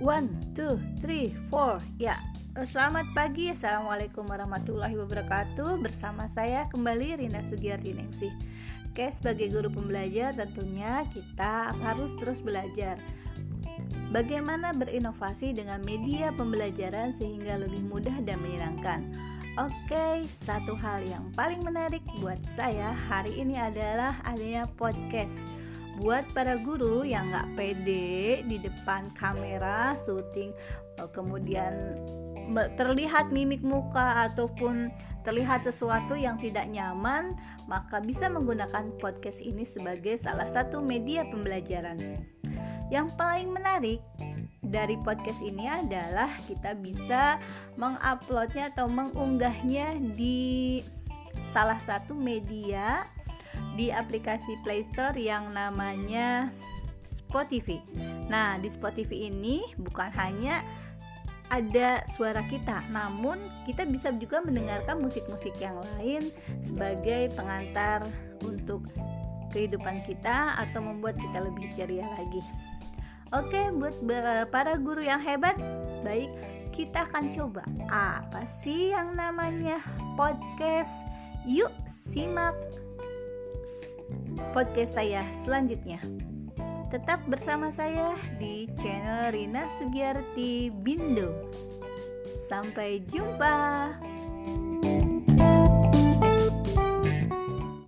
One, two, three, four. Ya, selamat pagi. Assalamualaikum warahmatullahi wabarakatuh. Bersama saya kembali Rina Sugiyarti Ningsih. Oke, sebagai guru pembelajar tentunya kita harus terus belajar. Bagaimana berinovasi dengan media pembelajaran sehingga lebih mudah dan menyenangkan. Oke, satu hal yang paling menarik buat saya hari ini adalah adanya podcast buat para guru yang nggak pede di depan kamera syuting eh, kemudian terlihat mimik muka ataupun terlihat sesuatu yang tidak nyaman maka bisa menggunakan podcast ini sebagai salah satu media pembelajaran. Yang paling menarik dari podcast ini adalah kita bisa menguploadnya atau mengunggahnya di salah satu media di aplikasi Play Store yang namanya Spotify. Nah, di Spotify ini bukan hanya ada suara kita, namun kita bisa juga mendengarkan musik-musik yang lain sebagai pengantar untuk kehidupan kita atau membuat kita lebih ceria lagi. Oke, buat para guru yang hebat, baik kita akan coba apa sih yang namanya podcast. Yuk, simak podcast saya selanjutnya. Tetap bersama saya di channel Rina Sugiyarti Bindo. Sampai jumpa.